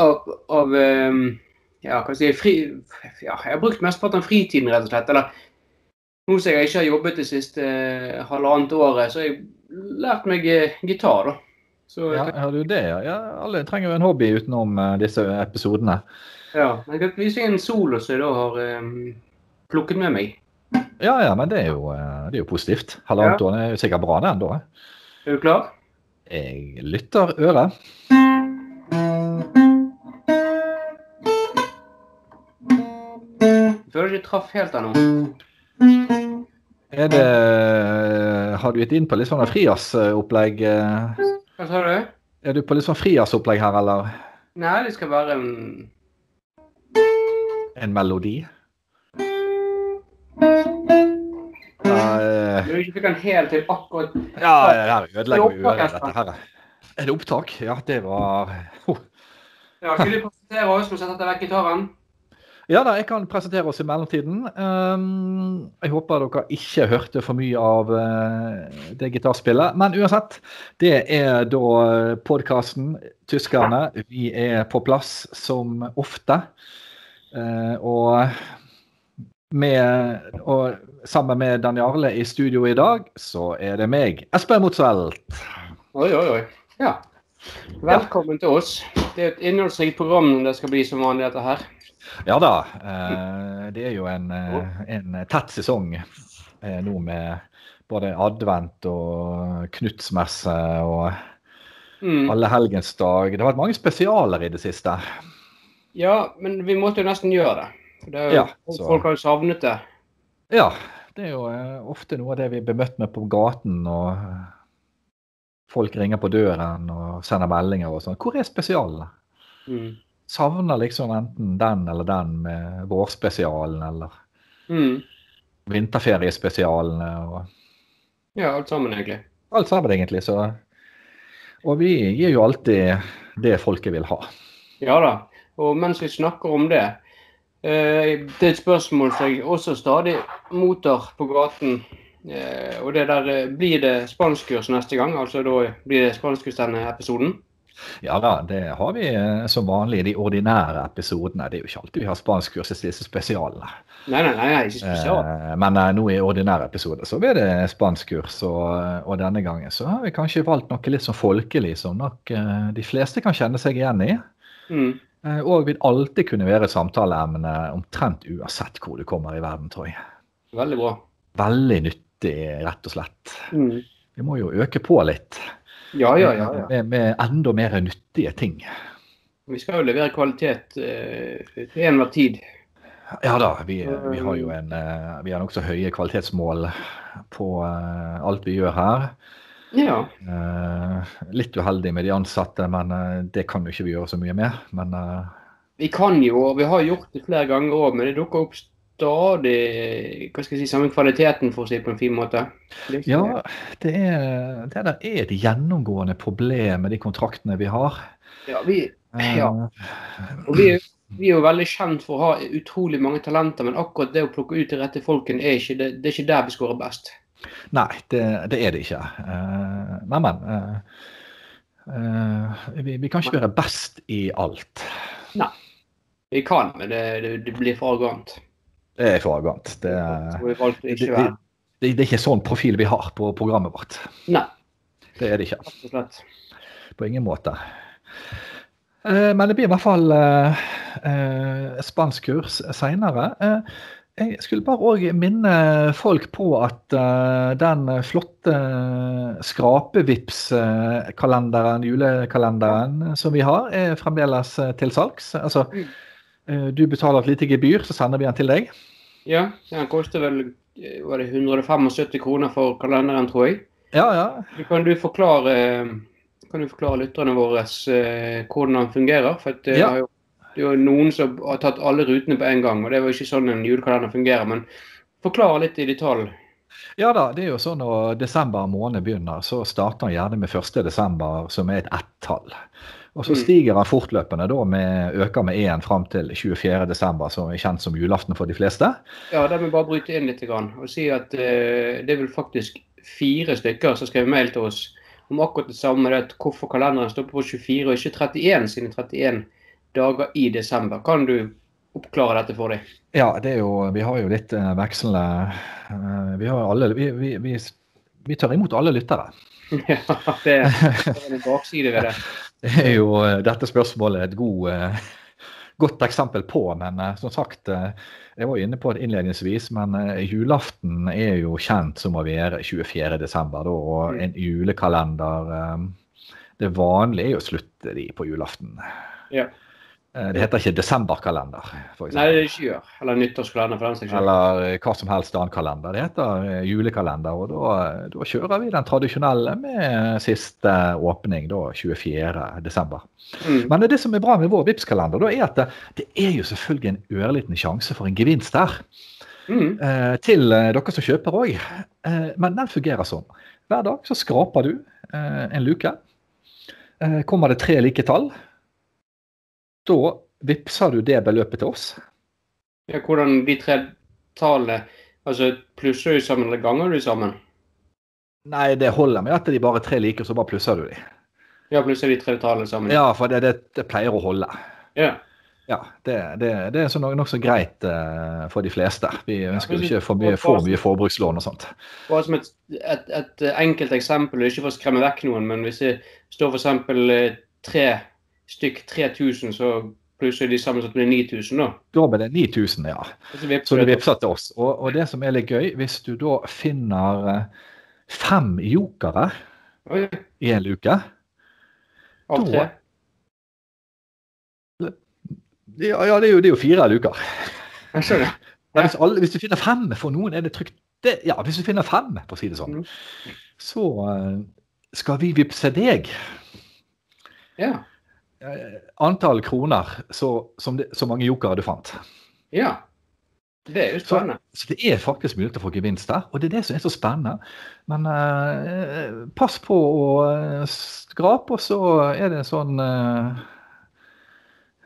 av, av um, ja, hva skal jeg si, fri, ja, jeg har brukt mesteparten av fritiden, rett og slett. Eller nå som jeg ikke har jobbet det siste uh, halvannet året, så har jeg lært meg uh, gitar, da. Så, ja, har du det? Ja, alle trenger jo en hobby utenom uh, disse episodene. Ja. Jeg kan vise en solo som jeg da har um, plukket med meg. Ja, ja, men det er jo, det er jo positivt. Halvannet ja. år er jo sikkert bra, den da. Er du klar? Jeg lytter øret. Føler ikke traff helt ennå. Er det Har du gitt inn på litt sånn frias-opplegg? Hva sa du? Er du på litt sånn frias-opplegg her, eller? Nei, det skal være en En melodi? Uh, du ikke fikk den helt til akkurat Ja, her ødelegger vi øret, dette her. Er det opptak? Ja, det var oh. Ja, Skulle du presentere oss mens jeg setter vekk gitaren? Ja da, jeg kan presentere oss i mellomtiden. Um, jeg håper dere ikke hørte for mye av uh, det gitarspillet. Men uansett, det er da podkasten 'Tyskerne'. Vi er på plass som ofte. Uh, og, med, og sammen med Dan Jarle i studio i dag, så er det meg, Espen Motsvelt. Oi, oi, oi. Ja. Velkommen ja. til oss. Det er et innholdsrikt program det skal bli som vanlig, dette her. Ja da. Eh, det er jo en, eh, en tett sesong eh, nå med både advent og knutsmesse og mm. allehelgensdag. Det har vært mange spesialer i det siste. Ja, men vi måtte jo nesten gjøre det. det jo, ja, folk har jo savnet det. Ja. Det er jo ofte noe av det vi blir møtt med på gaten. og Folk ringer på døren og sender meldinger og sånn. Hvor er spesialene? Mm savner liksom enten den eller den med vårspesialen eller mm. vinterferiespesialene. Og... Ja, alt sammen egentlig. Alt sammen egentlig. Så... Og vi gir jo alltid det folket vil ha. Ja da. Og mens vi snakker om det, eh, det er et spørsmål som jeg også stadig mottar på gaten. Eh, og det der, eh, Blir det spanskkurs neste gang? Altså da blir det spanskkurs denne episoden? Ja da, det har vi eh, som vanlig i de ordinære episodene. Det er jo ikke alltid vi har spanskkurs i disse spesialene. Nei, nei, nei, ikke spesial. Eh, men eh, nå i ordinære episoder så blir det spanskkurs, og, og, denne gangen så har vi kanskje valgt noe litt sånn folkelig som nok de fleste kan kjenne seg igjen i. Mm. Og vil alltid kunne være et samtaleemne omtrent uansett hvor du kommer i verden, tror jeg. Veldig bra. Veldig nyttig, rett og slett. Mm. Vi må jo øke på litt. Ja, ja, ja, ja. Med, med, enda mer nyttige ting. Vi skal jo levere kvalitet eh, til enhver tid. Ja da, vi, vi, har jo en, eh, vi har nokså høye kvalitetsmål på eh, alt vi gjør her. Ja. Uh, litt uheldig med de ansatte, men det kan jo ikke vi gjøre så mye med. Men, vi kan jo, og vi har gjort det flere ganger òg, men det dukker opp stadig hva skal jeg si, samme kvaliteten, for å si det på en fin måte. Ja, det er, det der er et gjennomgående problem med de kontraktene vi har. Ja, vi, ja. Og vi, vi, er jo veldig kjent for å ha utrolig mange talenter, men akkurat det å plukke ut de rette folkene, er ikke, det, det er ikke der vi skårer best. Nei, det, det, er det ikke. Uh, men, men. Uh, uh, vi, vi, kan ikke være best i alt. Nei. Vi kan, men det, det blir for arrogant. Det er for arrogant. Det, det, det, det, er ikke sånn profil vi har på programmet vårt. Nei. Det er det ikke. På ingen måte. Eh, men det blir i hvert fall eh, eh spanskkurs seinere. Jeg skulle bare òg minne folk på at den flotte skrapevips-kalenderen, julekalenderen som vi har, er fremdeles til salgs. Altså, mm. Du betaler et lite gebyr, så sender vi den til deg. Ja, den koster vel var det 175 kroner for kalenderen, tror jeg. Ja, ja. Kan du forklare, kan du forklare lytterne våre eh, hvordan den fungerer? For det, ja. jo, det er jo noen som har tatt alle rutene på en gang, og det jo ikke sånn en julekalender fungerer. Men forklar litt i detalj. Ja da, det er jo sånn når desember måned begynner, så starter han gjerne med 1. desember, som er et ett-tall. Og så mm. stiger han fortløpende da med, øker med én fram til 24.12., som er kjent som julaften for de fleste. Ja, da må jeg bare bryte inn litt og si at eh, det er vel faktisk fire stykker som skrev mail til oss om akkurat det samme. Det hvorfor kalenderen står på 24 og ikke 31, siden 31 dager i desember. Kan du oppklare dette for dem? Ja, det er jo, vi har jo litt uh, vekslende uh, Vi har alle vi, vi, vi, vi, tar imot alle lyttere. ja, det, det er en bakside ved det. Det er jo dette spørsmålet et god, uh, godt eksempel på. Men som sagt, jeg var inne på det innledningsvis, men julaften er jo kjent som å være 24.12. Og mm. en julekalender Det vanlige er jo å slutte de på julaften. Ja. Eh, det heter ikke desemberkalender. For Nei, det ikke gjør. Eller nyttårskalender. for den saks Eller eh, hva som helst annen kalender. Det heter eh, julekalender. Og da, da kjører vi den tradisjonelle med siste åpning da 24.12. Mm. Men det som er bra med vår Vipps-kalender, er at det, det, er jo selvfølgelig en ørliten sjanse for en gevinst der. Mm. Eh, til dere som kjøper òg. Eh, men den fungerer sånn. Hver dag så skraper du eh, en luke. kommer det tre like tall da vippser du det beløpet til oss. Ja, hvordan de tre tallene Altså plusser du sammen eller ganger du sammen? Nei, det holder med at de bare tre liker, så bare plusser du de. Ja, plusser de tre tallene sammen? Ja, for det, det, det pleier å holde. Ja. Ja, det, det, det er nokså nok greit uh, for de fleste. Vi ønsker jo ikke for mye, for mye forbrukslån og sånt. Bare som et, et, et enkelt eksempel, ikke for å skremme vekk noen, men hvis det står f.eks. Eh, tre stykk 3000, så plusser de sammen så det blir 9000, da. Da blir det 9000, ja. Så det vippser til oss. Og, og, det som er litt gøy, hvis du da finner eh, fem jokere Oi. i en luke Av tre? Ja, ja det, er jo, det, er jo, fire luker. Jeg skjønner. Ja. Hvis, alle, hvis, du finner fem for noen, er det trygt. Det, ja, hvis du finner fem, for å si det sånn, mm. så uh, skal vi vippse deg. Ja. Eh, antall kroner så, som det, så mange jokere du fant. Ja. Det er jo spennende. Så, så, det er faktisk mulig å få gevinst der, og det er det som er så spennende. Men uh, pass på å uh, skrape, og så er det sånn uh,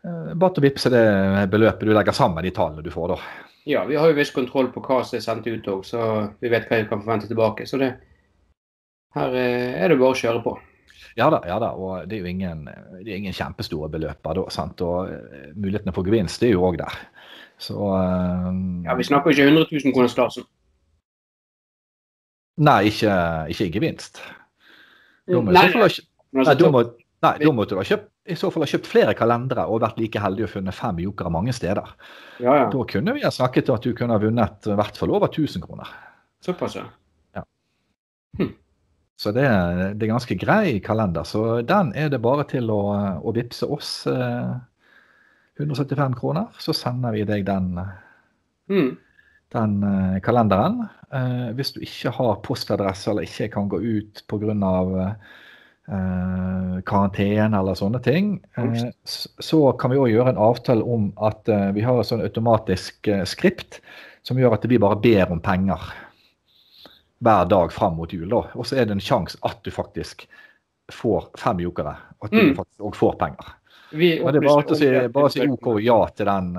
Bare til å vippse det beløpet du legger sammen de tallene du får, da. Ja, vi har jo viss kontroll på hva som er sendt ut òg, så vi vet hva vi kan forvente tilbake. Så det, her er det bare å kjøre på. Ja da, ja da, og det er jo ingen, det er ingen kjempestore beløper da. sant? Og uh, mulighetene for gevinst det er jo òg der. Så uh, Ja, vi snakker ikke 100 000 kroner klassen. Nei, ikke, ikke i gevinst. Da må, nei, nei. nei, da må, nei, da måtte du ha kjøpt, i så fall ha kjøpt flere kalendere og vært like heldig å funnet fem jokere mange steder. Ja, ja. Da kunne vi ha snakket om at du kunne ha vunnet i hvert fall over 1000 kroner. Såpass, ja. ja. Hm. Så det, det, er ganske grei kalender. Så den er det bare til å, å vippse oss eh, 175 kroner. Så sender vi deg den, mm. den eh, kalenderen. Eh, hvis du ikke har postadresse eller ikke kan gå ut pga. Eh, karantene eller sånne ting, eh, så kan vi òg gjøre en avtale om at eh, vi har et sånn automatisk eh, skript som gjør at vi bare ber om penger hver dag fram mot jul. da, Og så er det en sjanse at du faktisk får fem jokere. At du mm. faktisk òg får penger. Men det er bare å si, bare si OK ja til den,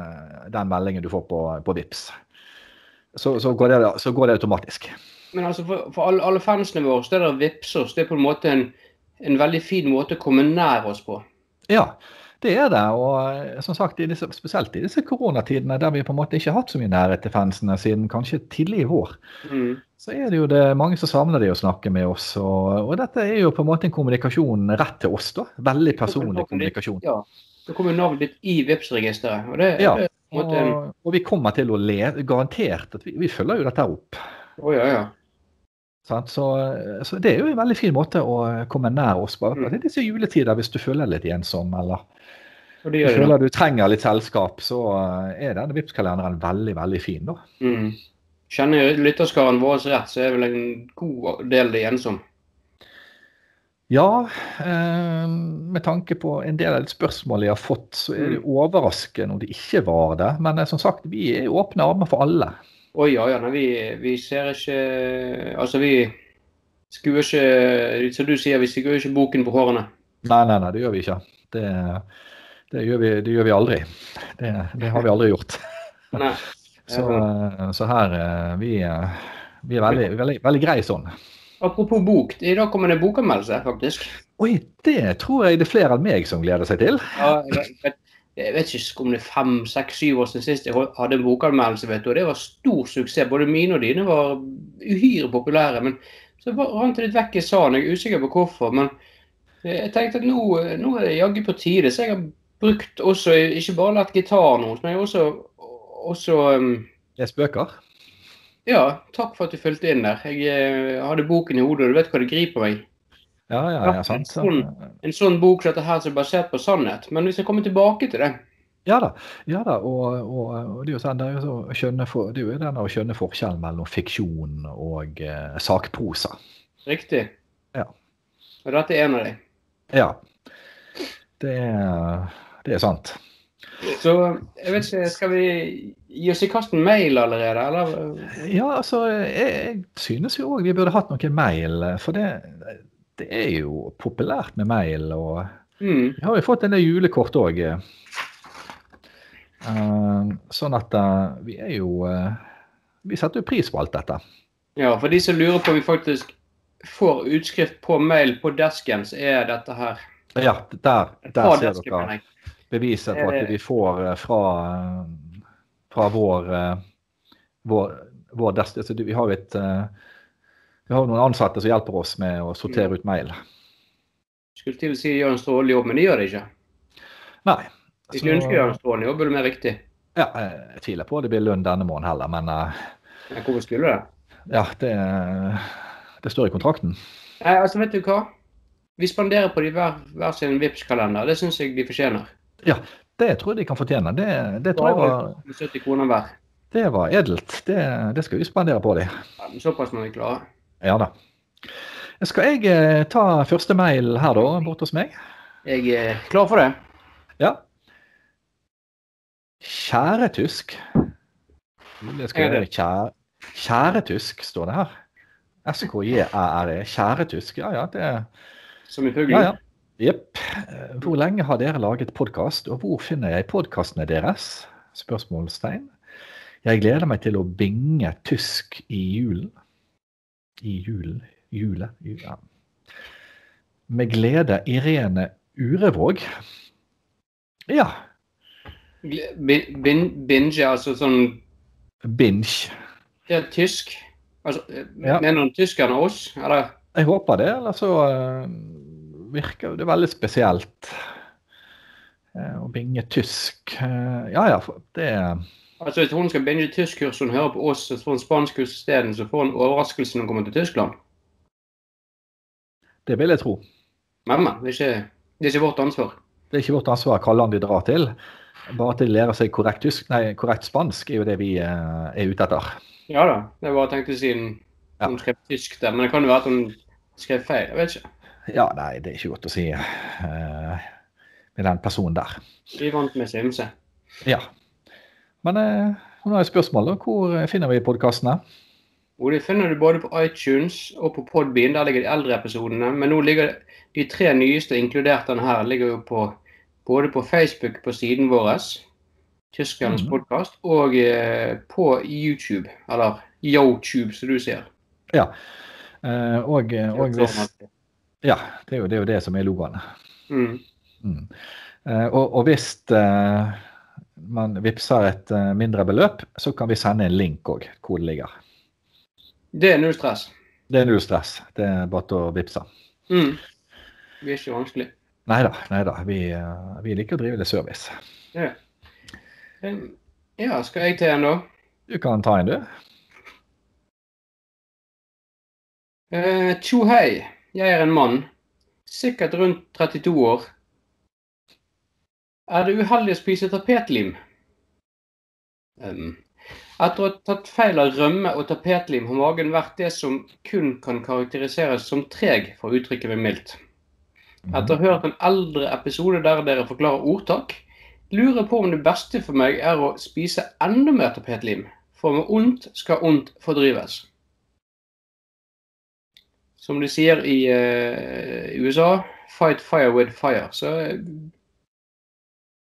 den, meldingen du får på, på VIPS. Så, så, går det, så, går det, automatisk. Men altså for, for alle, alle, fansene våre så er det vips oss. Det er på en måte en, en veldig fin måte å komme nær oss på. Ja, det er det. Og eh, som sagt, i disse, spesielt i disse koronatidene der vi på en måte ikke har hatt så mye nærhet til fansene siden kanskje tidlig i vår, mm. så er det jo det mange som savner de å snakke med oss. Og, og, dette er jo på en måte en kommunikasjon rett til oss. da, Veldig personlig kommunikasjon. Ja, Det kommer navnet ditt i Vipps-registeret. Og, ja, og, og, vi kommer til å leve garantert at vi, vi følger jo dette opp. Oh, ja, ja. Så, så, det er jo en veldig fin måte å komme nær oss på. Mm. Disse juletider, hvis du føler deg litt ensom eller du føler du trenger litt selskap, så eh, er denne Vipps-kalenderen veldig, veldig fin. da. Mm. Kjenner lytterskaren vår rett, så er vel en god del det ensom? Ja, eh, med tanke på en del av de spørsmål jeg har fått, så er det mm. overraskende om det ikke var det. Men eh, som sagt, vi er åpne armer for alle. Å ja, ja. Nei, vi, vi, ser ikke Altså, vi skuer ikke Som du sier, vi skuer ikke boken på hårene. Nei, nei, nei, det gjør vi ikke. Det er det gjør vi, det gjør vi aldri. Det, det, har vi aldri gjort. så, så, her eh, vi, eh, vi er veldig, veldig, veldig greie sånn. Apropos bok, i dag kommer det bokanmeldelse, faktisk. Oi, det tror jeg det er flere enn meg som gleder seg til. Ja, jeg, jeg vet ikke om det er fem, seks, syv år siden sist jeg hadde en bokanmeldelse. vet du, og Det var stor suksess. Både mine og dine var uhyre populære. Men så rant det litt vekk i salen. Jeg er usikker på hvorfor. Men jeg tenkte at nå, nå er det jaggu på tide. Så jeg har brukt også, ikke bare lært gitar noe, men også, også um, Jeg spøker? Ja, takk for at du fulgte inn der. Jeg eh, hadde boken i hodet, og du vet hva det griper meg. Ja, ja, ja, sant. En sånn, en sånn bok som dette her som er basert på sannhet. Men vi skal komme tilbake til det. Ja da. ja da, og, og, og det er jo sånn, det er jo, så skjønne for, det er jo den å skjønne forskjellen mellom fiksjon og eh, sakprosa. Riktig. Ja. Og dette er en av dem. Ja. Det er, det er sant. Så jeg vet ikke, skal vi gi oss i kast med mail allerede, eller? Ja, altså, jeg, jeg synes jo òg vi burde hatt noen mail. For det, det er jo populært med mail. Og Mm. vi har jo fått en del julekort òg. sånn at uh, vi er jo uh, Vi setter jo pris på alt dette. Ja, for de som lurer på om vi faktisk får utskrift på mail på desken, så er dette her. Ja, der, der ser dere. Beviset på Eh, at vi får eh, fra, eh, fra vår, eh, vår, vår desk. Altså, vi har jo et eh, vi har noen ansatte som hjelper oss med å sortere ut mail. Skulle til å si de gjør en strålende jobb, men de gjør det ikke. Nei. Hvis så- de ønsker å gjøre en strålende jobb, er det mer riktig. ja, jeg tviler på det blir lønn denne måneden heller, men eh, Men hvorfor skulle det? ja, det, det står i kontrakten. Nei, altså, vet du hva? Vi spanderer på de hver, hver sin Vipps-kalender. Det syns jeg de fortjener. Det tror jeg de kan fortjene. Det, det tror jeg var, 70 kroner hver. det var edelt. Det, det skal vi spandere på dem. Ja, såpass må vi klare. Ja da. Skal jeg eh, ta første mail her, da, bort hos meg? Jeg er klar for det. Ja. Kjære tysk. Det skal være kjære, kjære tysk, står det her. S-K-J-æ-r-e. Kjære tysk. Ja ja, det Som i fuglen. Ja ja. Jepp. Eh, Hvor lenge har dere laget podkast, og hvor finner jeg podkastene deres? Spørsmålstegn. Jeg gleder meg til å binge tysk i julen. I julen? Jule? Ja. Med glede Irene Urevåg. Ja. Bin- bin- Binge, altså sånn Binge. Det er tysk. Altså, eh, Ja. Mener tyskerne oss? Eller? Jeg håper det, eller så eh, virker det veldig spesielt. eh, Å binge tysk. Eh, Ja ja, det Altså, Hvis hun skal binge tyskkurs og hun hører på oss og får en spanskkurs isteden, så får hun overraskelse når hun kommer til Tyskland. Det vil jeg tro. Men, men. Det er ikke, det er ikke vårt ansvar. Det er ikke vårt ansvar hva land de drar til. Bare at de lærer seg korrekt, tysk, nei, korrekt spansk er jo det vi eh, er ute etter. Ja da. Det var tenkte siden hun Ja. skrev tysk der. Men det kan jo være at hun skrev feil. Jeg vet ikke. Ja, nei, det er ikke godt å si uh, med den personen der. Vi er vant med simse. Ja. Men uh, nå har jeg spørsmål. Hvor eh, finner vi podkastene? Og det finner du både på iTunes og på Podbean. Der ligger de eldre episodene. Men nå ligger de tre nyeste, inkludert denne her, ligger jo på både på Facebook på siden vår, Tyskernes mm. podkast, og eh, på YouTube. Eller YouTube, som du sier. Ja. Eh, og, og hvis Ja, det er jo det, er jo det som er logoen. Mm. Mm. Eh, og, og hvis uh, man vippser et uh, mindre beløp, så kan vi sende en link òg, hvor det ligger. Det er null stress. Det er null stress. Det er bare å vippse. Mm. Vi er ikke vanskelig. Nei da, nei da. Vi, uh, vi liker å drive litt service. Ja. Ja, skal jeg til en, da? Du kan ta en, du. Tjo hei, jeg er en mann, sikkert rundt 32 år. Er det uheldig å spise tapetlim? Um, etter å ha tatt feil av rømme og tapetlim har magen vært det som kun kan karakteriseres som treg, for å uttrykke meg mildt. Etter å ha hørt en eldre episode der dere forklarer ordtak, lurer på om det beste for meg er å spise enda mer tapetlim. For med ondt skal ondt fordrives. Som de sier i uh, USA, fight fire with fire. Så eh,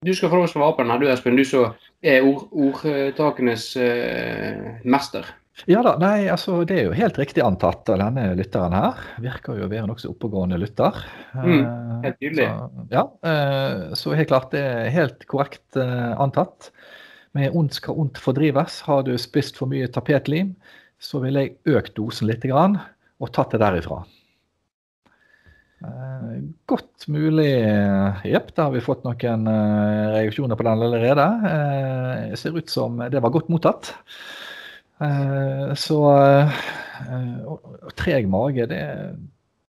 du skal få lov til å svare på den her, du Espen. Du som er ord, ordtakenes uh, mester. Ja da, nei, altså det er jo helt riktig antatt av denne lytteren her. Virker jo å være nokså oppegående lytter. Mm, helt tydelig. Så, ja, eh, så helt klart det er helt korrekt eh, antatt. Med ondt skal ondt fordrives. Har du spist for mye tapetlim, så ville jeg økt dosen litt grann, og tatt det derifra. Eh, godt mulig Jepp, da har vi fått noen reaksjoner på den allerede. Det ser ut som det var godt mottatt. Eh, så treg mage, det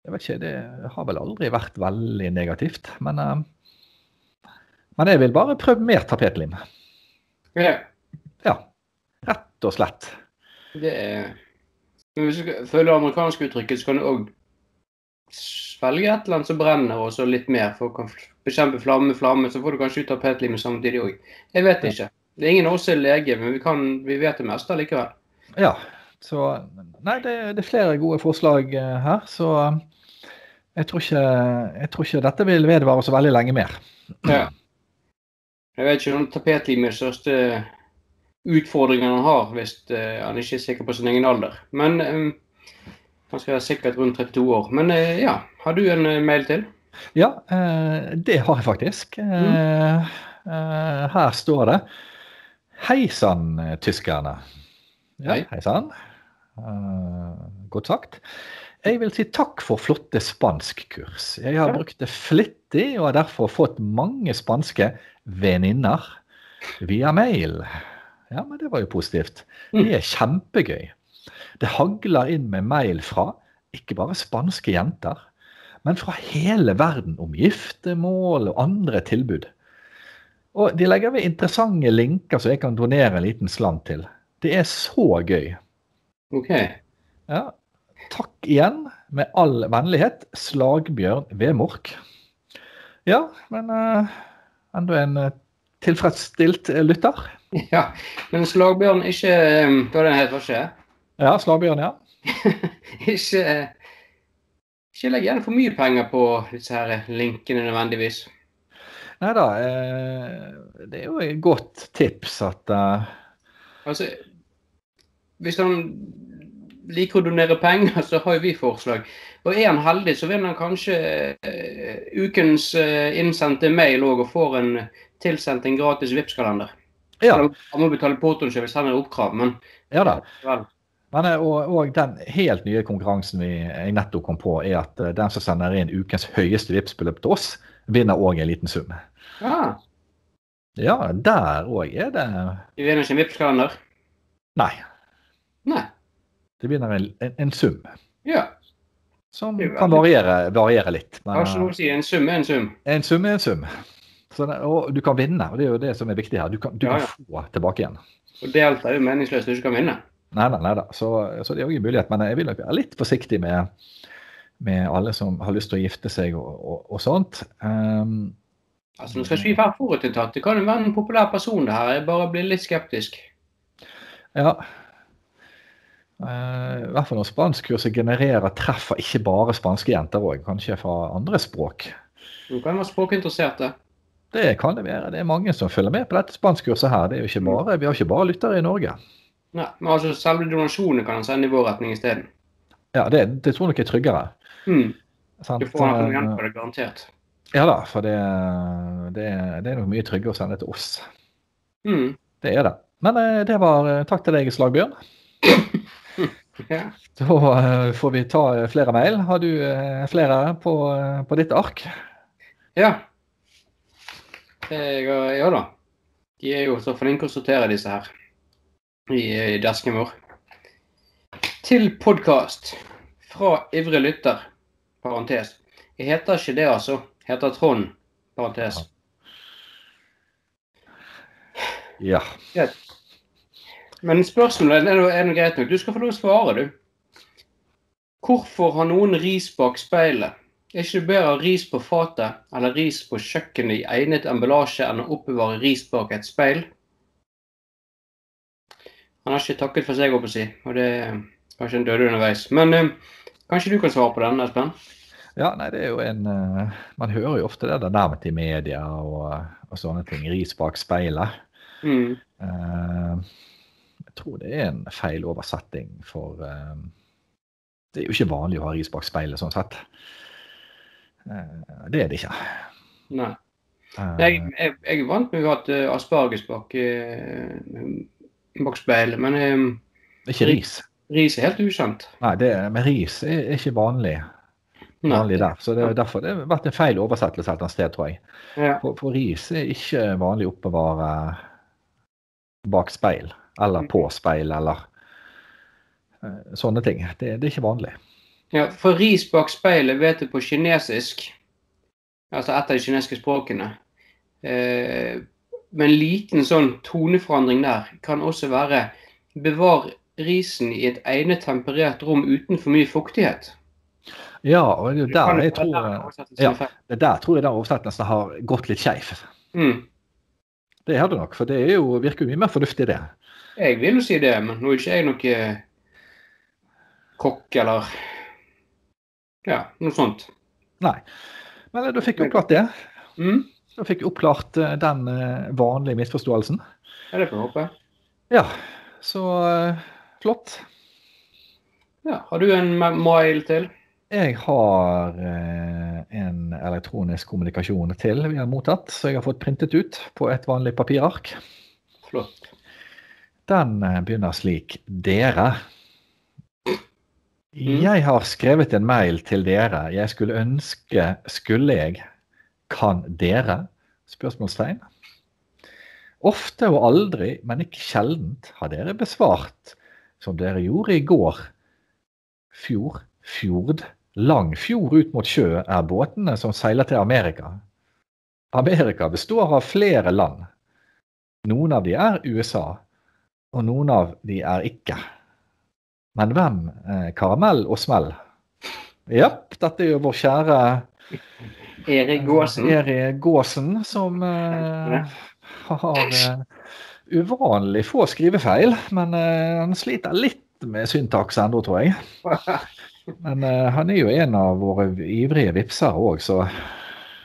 jeg vet ikke, det har vel aldri vært veldig negativt. Men, men jeg vil bare prøve mer tapetlim. Ja. ja. Rett og slett. Det er Hvis du følger amerikanske uttrykket, så kan du òg svelge et eller annet som brenner, og så litt mer for å bekjempe flamme med flamme. Så får du kanskje ut tapetlimet samtidig òg. Jeg vet ikke. Det er ingen av oss som er lege, men vi, kan, vi vet det meste likevel. Ja. Så Nei, det, det, er flere gode forslag uh, her. Så uh, jeg, tror ikke, jeg, tror ikke, dette vil vedvare så veldig lenge mer. Ja. Jeg vet ikke om tapetlimet er største utfordringen han har hvis uh, han ikke er sikker på sin egen alder. Men han skal være sikkert rundt 32 år. Men ja, har du en mail til? Ja, det har jeg faktisk. Mm. her står det Hei sann, tyskerne. Ja, hei sann. Godt sagt. Jeg vil si takk for flotte spanskkurs. Jeg har brukt det flittig og har derfor fått mange spanske venninner via mail. Ja, men det var jo positivt. Mm. Det er kjempegøy. Det hagler inn med mail fra ikke bare spanske jenter, men fra hele verden om giftermål og andre tilbud. Og de legger ved interessante linker så jeg kan donere en liten slant til. Det er så gøy. Ok. Ja. Takk igjen, med all vennlighet, Slagbjørn Vemork. Ja, men uh, enda en uh, tilfredsstilt uh, lytter. Ja, men Slagbjørn, ikke Hva det heter det? Ja, Slagbjørn, ja. ikke ikke legg igjen for mye penger på disse her linkene nødvendigvis. Nei da, eh, det er jo et godt tips at uh... Altså, hvis han liker å donere penger, så har jo vi forslag. Og er han heldig, så vinner han kanskje uh, ukens innsendte mail òg, og får en tilsendt en gratis Vipps-kalender. Ja. Han må betale portoen selv hvis han er oppkrav, men Ja da. Men, og, og, den helt nye konkurransen vi jeg nettopp kom på, er at den som sender inn ukens høyeste Vipps-beløp til oss, vinner òg en liten sum. Ja, Ja, der òg er det Vi vinner ikke en Vipps-kalender? Nei. Nei. Det vinner en, en, en sum. Ja. Som kan variere, variere litt. Men, Har ikke noe å si. En sum er en sum. En sum er en sum. Det, og du kan vinne, og det er jo det som er viktig her. Du kan, du ja, ja. kan få tilbake igjen. Og delta er jo meningsløst hvis du ikke kan vinne. Nei, nei, nei da. Så, så det er òg en mulighet. Men jeg vil nok være litt forsiktig med med alle som har lyst til å gifte seg og, og, og sånt. Um, altså, Nå skal ikke vi være forutinntatt. Det kan jo være en populær person, det her. Jeg bare blir litt skeptisk. Ja. Uh, I hvert fall når spanskkurset genererer treffer ikke bare spanske jenter òg, kanskje fra andre språk. Du kan være språkinteresserte. Det kan det være. Det er mange som følger med på dette spanskkurset her. Det er jo ikke bare, vi har ikke bare lyttere i Norge. Nei, men altså Selve donasjonen kan han sende i vår retning isteden. Ja, det, det tror jeg nok er tryggere. Mm. Du får noe igjen for det, garantert. Ja da, for det, det, det er nok mye tryggere å sende til oss. Mm. Det er det. Men eh, det var eh, takk til deg, Slagbjørn. ja. Da uh, får vi ta flere mail. Har du flere på, på, ditt ark? Ja. Ja da. De er jo så flinke å sortere disse her i, i desken vår. Til podkast fra ivrig lytter parentes. Jeg heter ikke det, altså. Jeg heter Trond, parentes. Ja. ja. Men spørsmålet er noe greit nok. Du skal få lov å svare, du. Hvorfor har noen ris bak speilet? Er ikke det bedre å ha ris på fatet eller ris på kjøkkenet i egnet emballasje enn å oppbevare ris bak et speil? Han har ikke takket for seg, å si, og det er kanskje en døde underveis. Men eh, kanskje du kan svare på den, Espen? Ja, nei, det er jo en uh, Man hører jo ofte det der nærmest i media og, og, sånne ting. Ris bak speilet. Mm. Uh, jeg tror det er en feil oversetting, for uh, det er jo ikke vanlig å ha ris bak speilet sånn sett. Uh, det er det ikke. Nei. Jeg, jeg, jeg, er vant med å ha hatt asparges bak, bak speilet, men Ikke ris? Ris er helt ukjent. Nei, det, men ris er, ikke vanlig vanlig der. Så det er derfor det har vært en feil oversettelse et sted, tror jeg. Ja. For, for, ris er ikke vanlig å oppbevare bak speil, eller på speil, eller sånne ting. Det, det, er ikke vanlig. Ja, for ris bak speilet vet du på kinesisk, altså et av de kinesiske språkene. Eh, men en liten sånn toneforandring der kan også være bevar risen i et egnet temperert rom uten for mye fuktighet. Ja, og det er der jeg tror, ja, det der tror jeg den oversettelsen har gått litt skeiv. Mm. Det har det nok, for det jo, virker jo mye mer fornuftig, det. Jeg vil jo si det, men nå er ikke jeg noe kokk eller ja, noe sånt. Nei. Men da fikk vi oppklart det. Mm. Da fikk vi oppklart eh, den eh, vanlige misforståelsen. Ja, det får vi håpe. Ja, så eh, flott. Ja, Har du en mail til? Jeg har eh, en elektronisk kommunikasjon til vi har mottatt, så jeg har fått printet ut på et vanlig papirark. Flott. Den eh, begynner slik. Dere. Mm. Jeg har skrevet en mail til dere. Jeg skulle ønske Skulle jeg? Kan dere? Spørsmålstegn. Ofte og aldri, men ikke sjeldent, har dere besvart som dere gjorde i går. Fjord, fjord, Lang fjord ut mot sjø er båtene som seiler til Amerika. Amerika består av flere land. Noen av de er USA, og noen av de er ikke. Men hvem? Eh, karamell og smell. Japp, dette er jo vår kjære Erik Gåsen. Erik Gåsen, som eh, har eh, uvanlig få skrivefeil. Men eh, han sliter litt med syntaks ennå, tror jeg. Men uh, han er jo en av våre ivrige vipser òg, så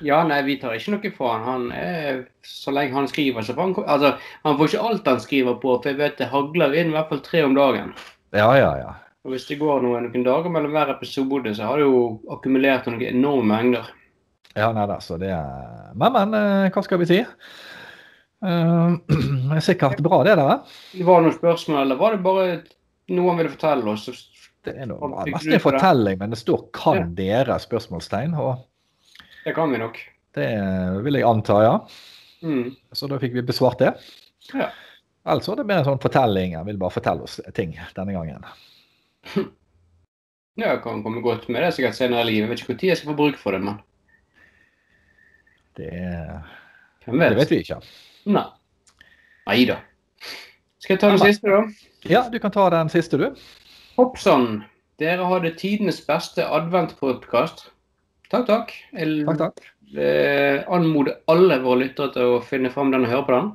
Ja, nei, vi tar ikke noe fra han. han er, så lenge han skriver, så får han Altså, han får ikke alt han skriver på, for jeg vet det hagler inn i hvert fall tre om dagen. Ja, ja, ja. Og Hvis det går noen, noen dager mellom hver episode, så har det jo akkumulert noen enorme mengder. Ja, nei da, så det er Men, men, uh, hva skal vi si? Uh, sikkert bra, det der. Var det noen spørsmål, eller var det bare noe han ville fortelle oss? Det er noe, mest en fortelling, men det står 'kan ja. dere?' spørsmålstegn. Og det kan vi nok. Det vil jeg anta, ja. Mm. Så da fikk vi besvart det. Ja. Altså det er mer en sånn fortelling. Jeg vil bare fortelle oss ting denne gangen. Ja, jeg kan komme godt med det sikkert senere i livet. Jeg vet ikke når jeg skal få bruk for det, men Det, vet? det vet vi ikke. Nei. Nei da. Skal jeg ta den siste, da? Ja, du kan ta den siste, du. Hopp sann. Dere hadde tidenes beste adventpodkast. Takk, takk. Jeg takk, takk. Eh, anmoder alle våre lyttere til å finne fram den og høre på den.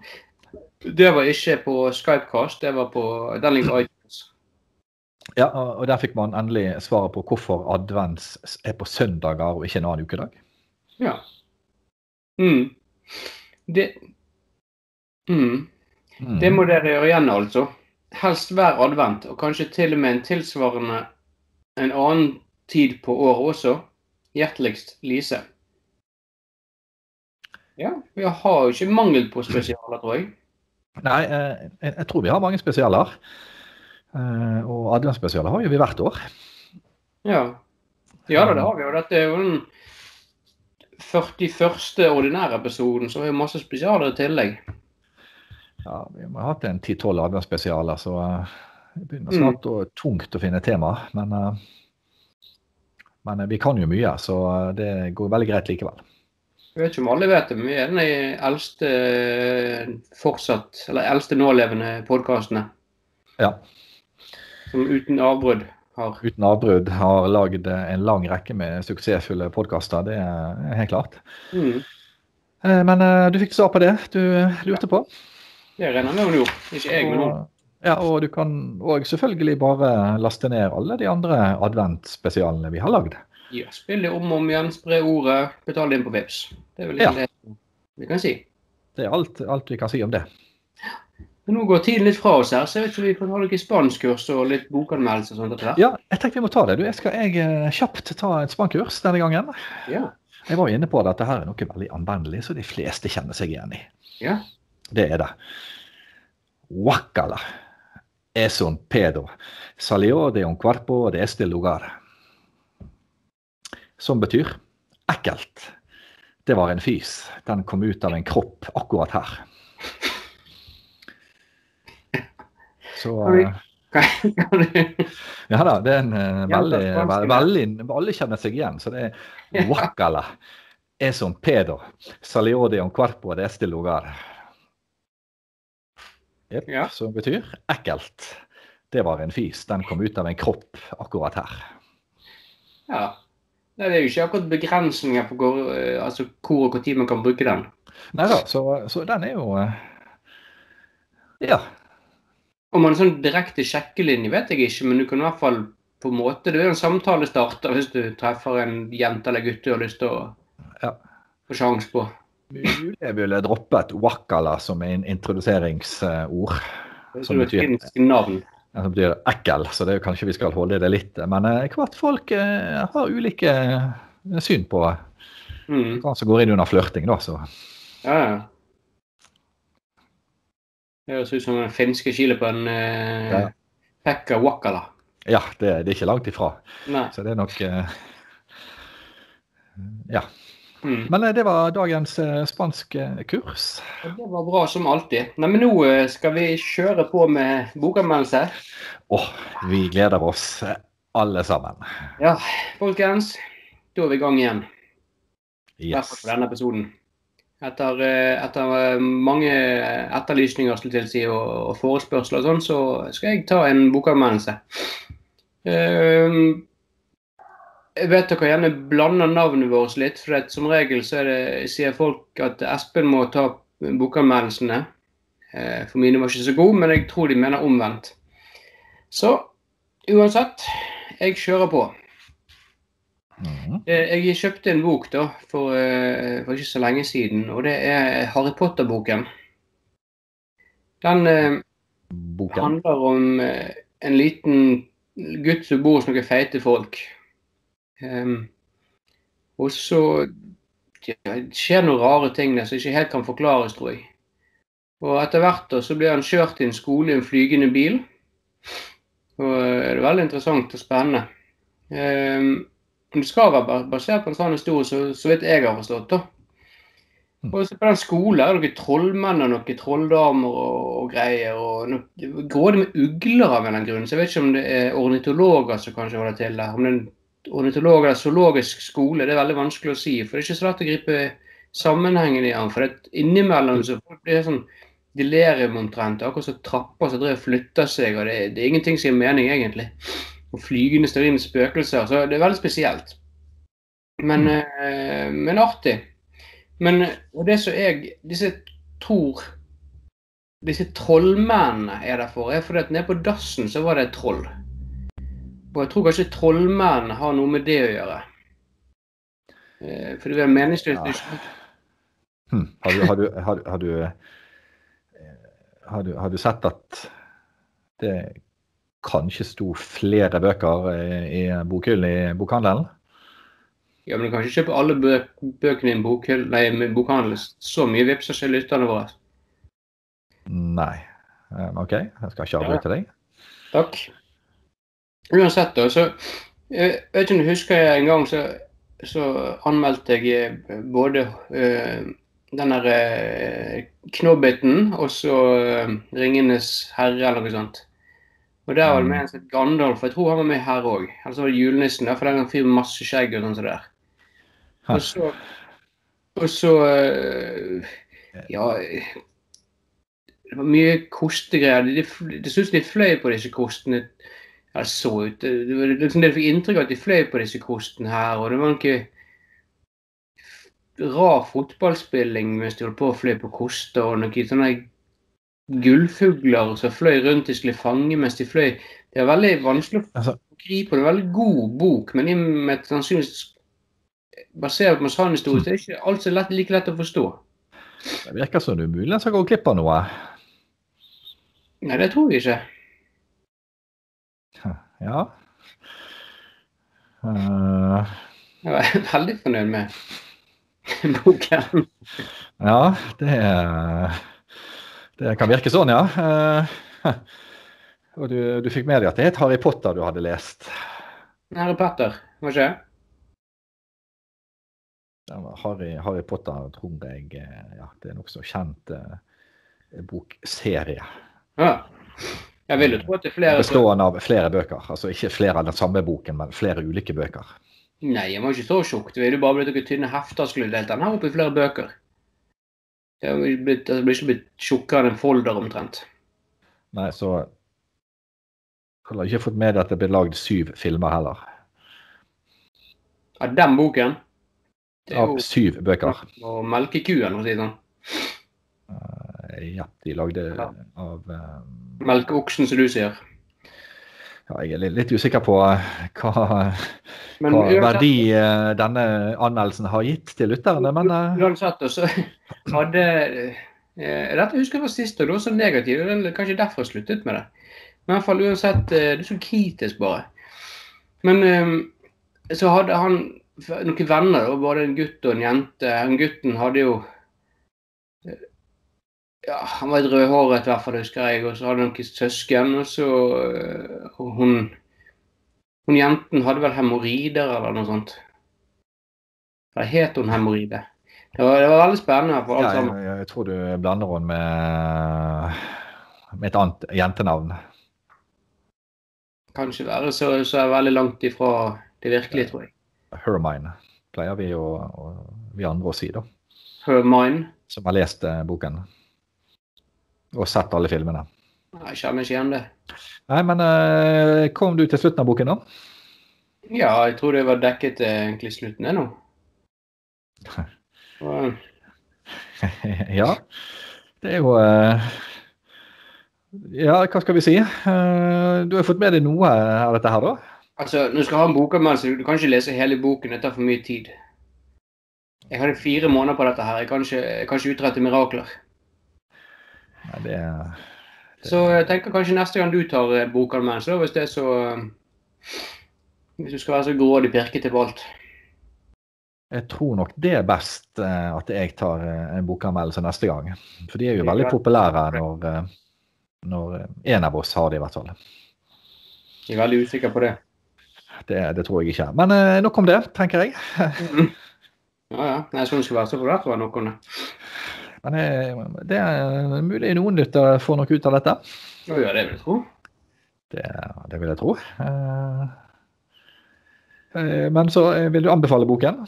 Det var ikke på Skypecast, det var på den ligger iTunes. Ja, og der fikk man endelig svaret på hvorfor advents er på søndager og ikke en annen ukedag. Ja. Mm. Det mm. Mm. Det må dere gjøre igjen, altså helst hver advent, og kanskje til og med en tilsvarende en annen tid på året også. Hjerteligst Lise. Ja, vi har jo ikke mangel på spesialer, tror jeg. Nei, eh, jeg, jeg tror vi har mange spesialer. Eh, og adventsspesialer har jo vi hvert år. Ja. Ja det har vi. Og dette er jo den 41. ordinære episoden, så har vi masse spesialer i tillegg ja, vi har hatt en ti-tolv adventsspesialer, så uh, det begynner snart mm. å, tungt å finne tema. Men, men vi kan jo mye, så det går veldig greit likevel. Jeg vet ikke om alle vet det, men vi er den eldste fortsatt, eller eldste nålevende podkastene. Ja. Som uten avbrudd har Uten avbrudd har lagd en lang rekke med suksessfulle podkaster, det er helt klart. Mm. Men du fikk svar på det du lurte på? Det regner med hun gjorde. Ikke jeg, men hun. Ja, og du kan òg selvfølgelig bare laste ned alle de andre adventspesialene vi har lagd. Ja, spille om og om igjen, spre ordet, betale inn på VIPS. Det er vel ja. det vi kan si. Det er alt, alt, vi kan si om det. Men Nå går tiden litt fra oss her, så jeg vet ikke om vi kan ha noe spanskkurs og litt bokanmeldelse og sånt. etter hvert. Ja, jeg tenkte vi må ta det. Du, jeg skal jeg eh, kjapt ta et spankurs denne gangen. Ja. Jeg var jo inne på at dette her er noe veldig anvendelig, så de fleste kjenner seg igjen i. ja. Det er det. Wakala. Es un pedo. Salió de un cuerpo de este lugar. Som betyr ekkelt. Det var en fys. Den kom ut av en kropp akkurat her. Så eh, Ja da, det er en eh, veldig, veldig Alle kjenner seg igjen. Så det er wakala. Er som pedo. Salió de un cuerpo de este lugar. Yep, Ja. som betyr ekkelt. Det var en fis. Den kom ut av en kropp akkurat her. Ja. Nei, det er jo ikke akkurat begrensninger på hvor, eh, altså, hvor og når man kan bruke den. Nei da, så, så den er jo eh, Ja. Om man er sånn direkte sjekkelinje, vet jeg ikke, men du kan i hvert fall på en måte Det er jo en samtale starter hvis du treffer en jente eller gutt du har lyst til å Ja. få sjans på. Mulig jeg ville droppet wakala som en introduseringsord. Så Som det er et betyr- finsk navn. Som betyr ekkel, så det er jo kanskje vi skal holde det litt. Men eh, hvert folk eh, har ulike eh, syn på Mm. hva som går inn under flørting, da. Så Ja, ja. Det høres ut som den finske skiløperen eh, Ja. Pekka Wakala. ja, det, det er ikke langt ifra. Nei. Så det er nok eh, Ja. Mm. Men eh, det var dagens eh, spanske kurs. Det var bra som alltid. Nei, men nå eh, skal vi kjøre på med bokanmeldelse. Åh, vi gleder oss eh, alle sammen. Ja, folkens. Da er vi i gang igjen. Yes. på denne episoden. Etter, eh, etter eh, mange etterlysninger skulle tilsi, og, og forespørsler og sånn, så skal jeg ta en bokanmeldelse. Ehm, jeg vet dere gjerne blander navnet vårt litt, for som regel så det, sier folk at Espen må ta bokanmeldelsene. Eh, for mine var ikke så gode, men jeg tror de mener omvendt. Så uansett, jeg kjører på. Mhm. Eh, Jeg kjøpte en bok da, for, eh, for ikke så lenge siden, og det er Harry Potter-boken. Den eh, handler om en liten gutt som bor hos noen feite folk. Ehm, og så ja, det skjer noen rare ting der som ikke helt kan forklares, tror jeg. Og etter hvert da, så blir han kjørt til en skole i en flygende bil. Og eh, det er veldig interessant og spennende. Um, det skal være ba- basert på en sånn historie, så, så vidt jeg har forstått. da. Mm. Og så på den skolen er det noen trollmenn og noen trolldamer og, og greier. og noe, Grådig med ugler av en eller annen grunn. Så jeg vet ikke om det er ornitologer som kanskje holder til der. Om det er en ornitolog eller zoologisk skole, det er veldig vanskelig å si. For det er ikke så lett å gripe sammenhengen i den. For det, innimellom så folk blir sånn delirium omtrent. Akkurat som trapper som flytter seg. og det, det er ingenting som gir mening, egentlig. Og flygende sterile spøkelser. Så det er veldig spesielt. Men, mm. men artig. Men det som jeg disse tror Disse trollmennene er der for, er fordi at nede på dassen så var det et troll. Og jeg tror kanskje trollmenn har noe med det å gjøre. Eh, For det er meningsløst Ja. Hm. Har, du, har, har, har, eh, har, du, har du sett at det kanskje sto flere bøker i, i bokhyllen i bokhandelen? Ja, men du kan ikke kjøpe alle bøk, bøkene i en bokhyll, nei, bokhandel. Så mye vipser ikke lytterne våre. Nei. Eh, OK, jeg skal ikke avbryte deg. Takk. Uansett, da, så Jeg vet ikke om du husker jeg en gang så, så anmeldte jeg eh, både uh, den der uh, Knobbiten og så uh, Ringenes herre eller noe sånt. Og der var det med en som het Gandalf, for jeg tror han var med her òg. Eller så var det julenissen, der, for den er en fyr med masse skjegg og sånn som der. Og så Og så uh, Ja Det var mye kostegreier. Det, det, det syns de fløy på disse kostene. Ja, så ut Det det var liksom det du fikk inntrykk av at de fløy på disse kostene her. Og det var noe rar fotballspilling mens de holdt på å fløy på koster, og noen sånne gullfugler som fløy rundt de skulle fange mens de fløy. Det er veldig vanskelig å gripe, gripe. Det er en veldig god bok, men i og med sannsynligvis basert på sann historie, så er det ikke alt så lett, like lett å forstå. det virker som du muligens har gått glipp av noe. Nei, det tror jeg ikke. Ja. Uh, Jeg var veldig fornøyd med boken. ja, det Det kan virke sånn, ja. Uh, og du, du fikk med deg at det het Harry Potter du hadde lest. Harry Potter, var ikke det? Harry, Harry Potter tror jeg eh, ja, det er nokså kjent eh, bokserie. Ja. Jeg vil jo tro at det er flere Bestående av flere bøker. Altså ikke flere av den samme boken, men flere ulike bøker. Nei, jeg var ikke så tjukk. Det ville bare blitt noen tynne hefter skulle delt den her opp i flere bøker. Det blir ikke blitt tjukkere enn en folder omtrent. Nei, så Jeg har ikke fått med deg at det ble lagd syv filmer heller. Av den boken Av syv bøker. Og melke kuen, for å si det sånn. Ja, de lagde Ja. av eh, Melkeoksen, som du sier. Ja, jeg er litt, usikker på eh, hva, Men hva verdi uh, denne anmeldelsen har gitt til lytterne, men uh, Uansett, så hadde eh, Dette husker jeg var sist, og det var så negativt. det er Kanskje derfor jeg sluttet med det. Men i hvert fall uansett, det er så kritisk bare. Men um, så hadde han noen venner, og både en gutt og en jente. Han gutten hadde jo ja, Han var litt rødhåret, i hvert fall, husker jeg. Og så hadde han noen søsken. Og så eh, og hun hun jenten hadde vel hemoroider eller noe sånt. Eller het hun hemoroide? Det var, det var veldig spennende for alt ja, sammen. jeg, jeg tror du blander henne med, med et annet jentenavn. Kanskje være så, så er veldig langt ifra det virkelige, tror jeg. Hermine pleier vi, å, å, vi andre å si, da. Hermine. Som har lest eh, boken. Og sett alle filmene. Jeg kjenner ikke igjen det. Nei, men uh, kom du til slutten av boken, da? Ja, jeg tror det var dekket til egentlig slutten ennå. nå. Ja. Det er jo eh, Ja, hva skal vi si? Eh, du har fått med deg noe av dette her, da? altså, når du skal ha en bokanmeldelse, du kan ikke lese hele boken. Det tar for mye tid. Jeg hadde fire måneder på dette her. Jeg kan ikke, jeg kan ikke utrette mirakler. Nei, det, Så jeg tenker kanskje neste gang du tar eh, bokanmeldelse, hvis det er så eh, Hvis du skal være så grådig pirkete på alt. jeg tror nok det er best eh, at jeg tar en bokanmeldelse neste gang. For de er jo veldig populære når, når en av oss har det, i hvert fall. Jeg er veldig usikker på det. Det, det tror jeg ikke. Men nok om det, tenker jeg. Ja, ja. Nei, sånn det skal være, så får det være nok om det. Men eh, det er mulig noen lyttere får noe ut av dette. Ja, det vil jeg tro. Det, det vil jeg tro. Eh, eh, Men så vil du anbefale boken?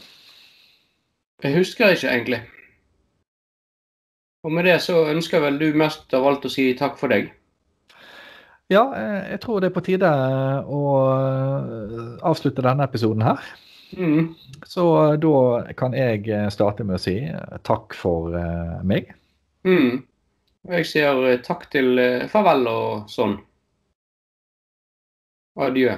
Jeg husker ikke egentlig. Og med det så ønsker vel du mest av alt å si takk for deg. Ja, jeg tror det er på tide å avslutte denne episoden her. Mm. Så eh, da kan jeg eh, starte med å si eh, takk for meg. Mm. Jeg sier takk til farvel og sånn. Adjø.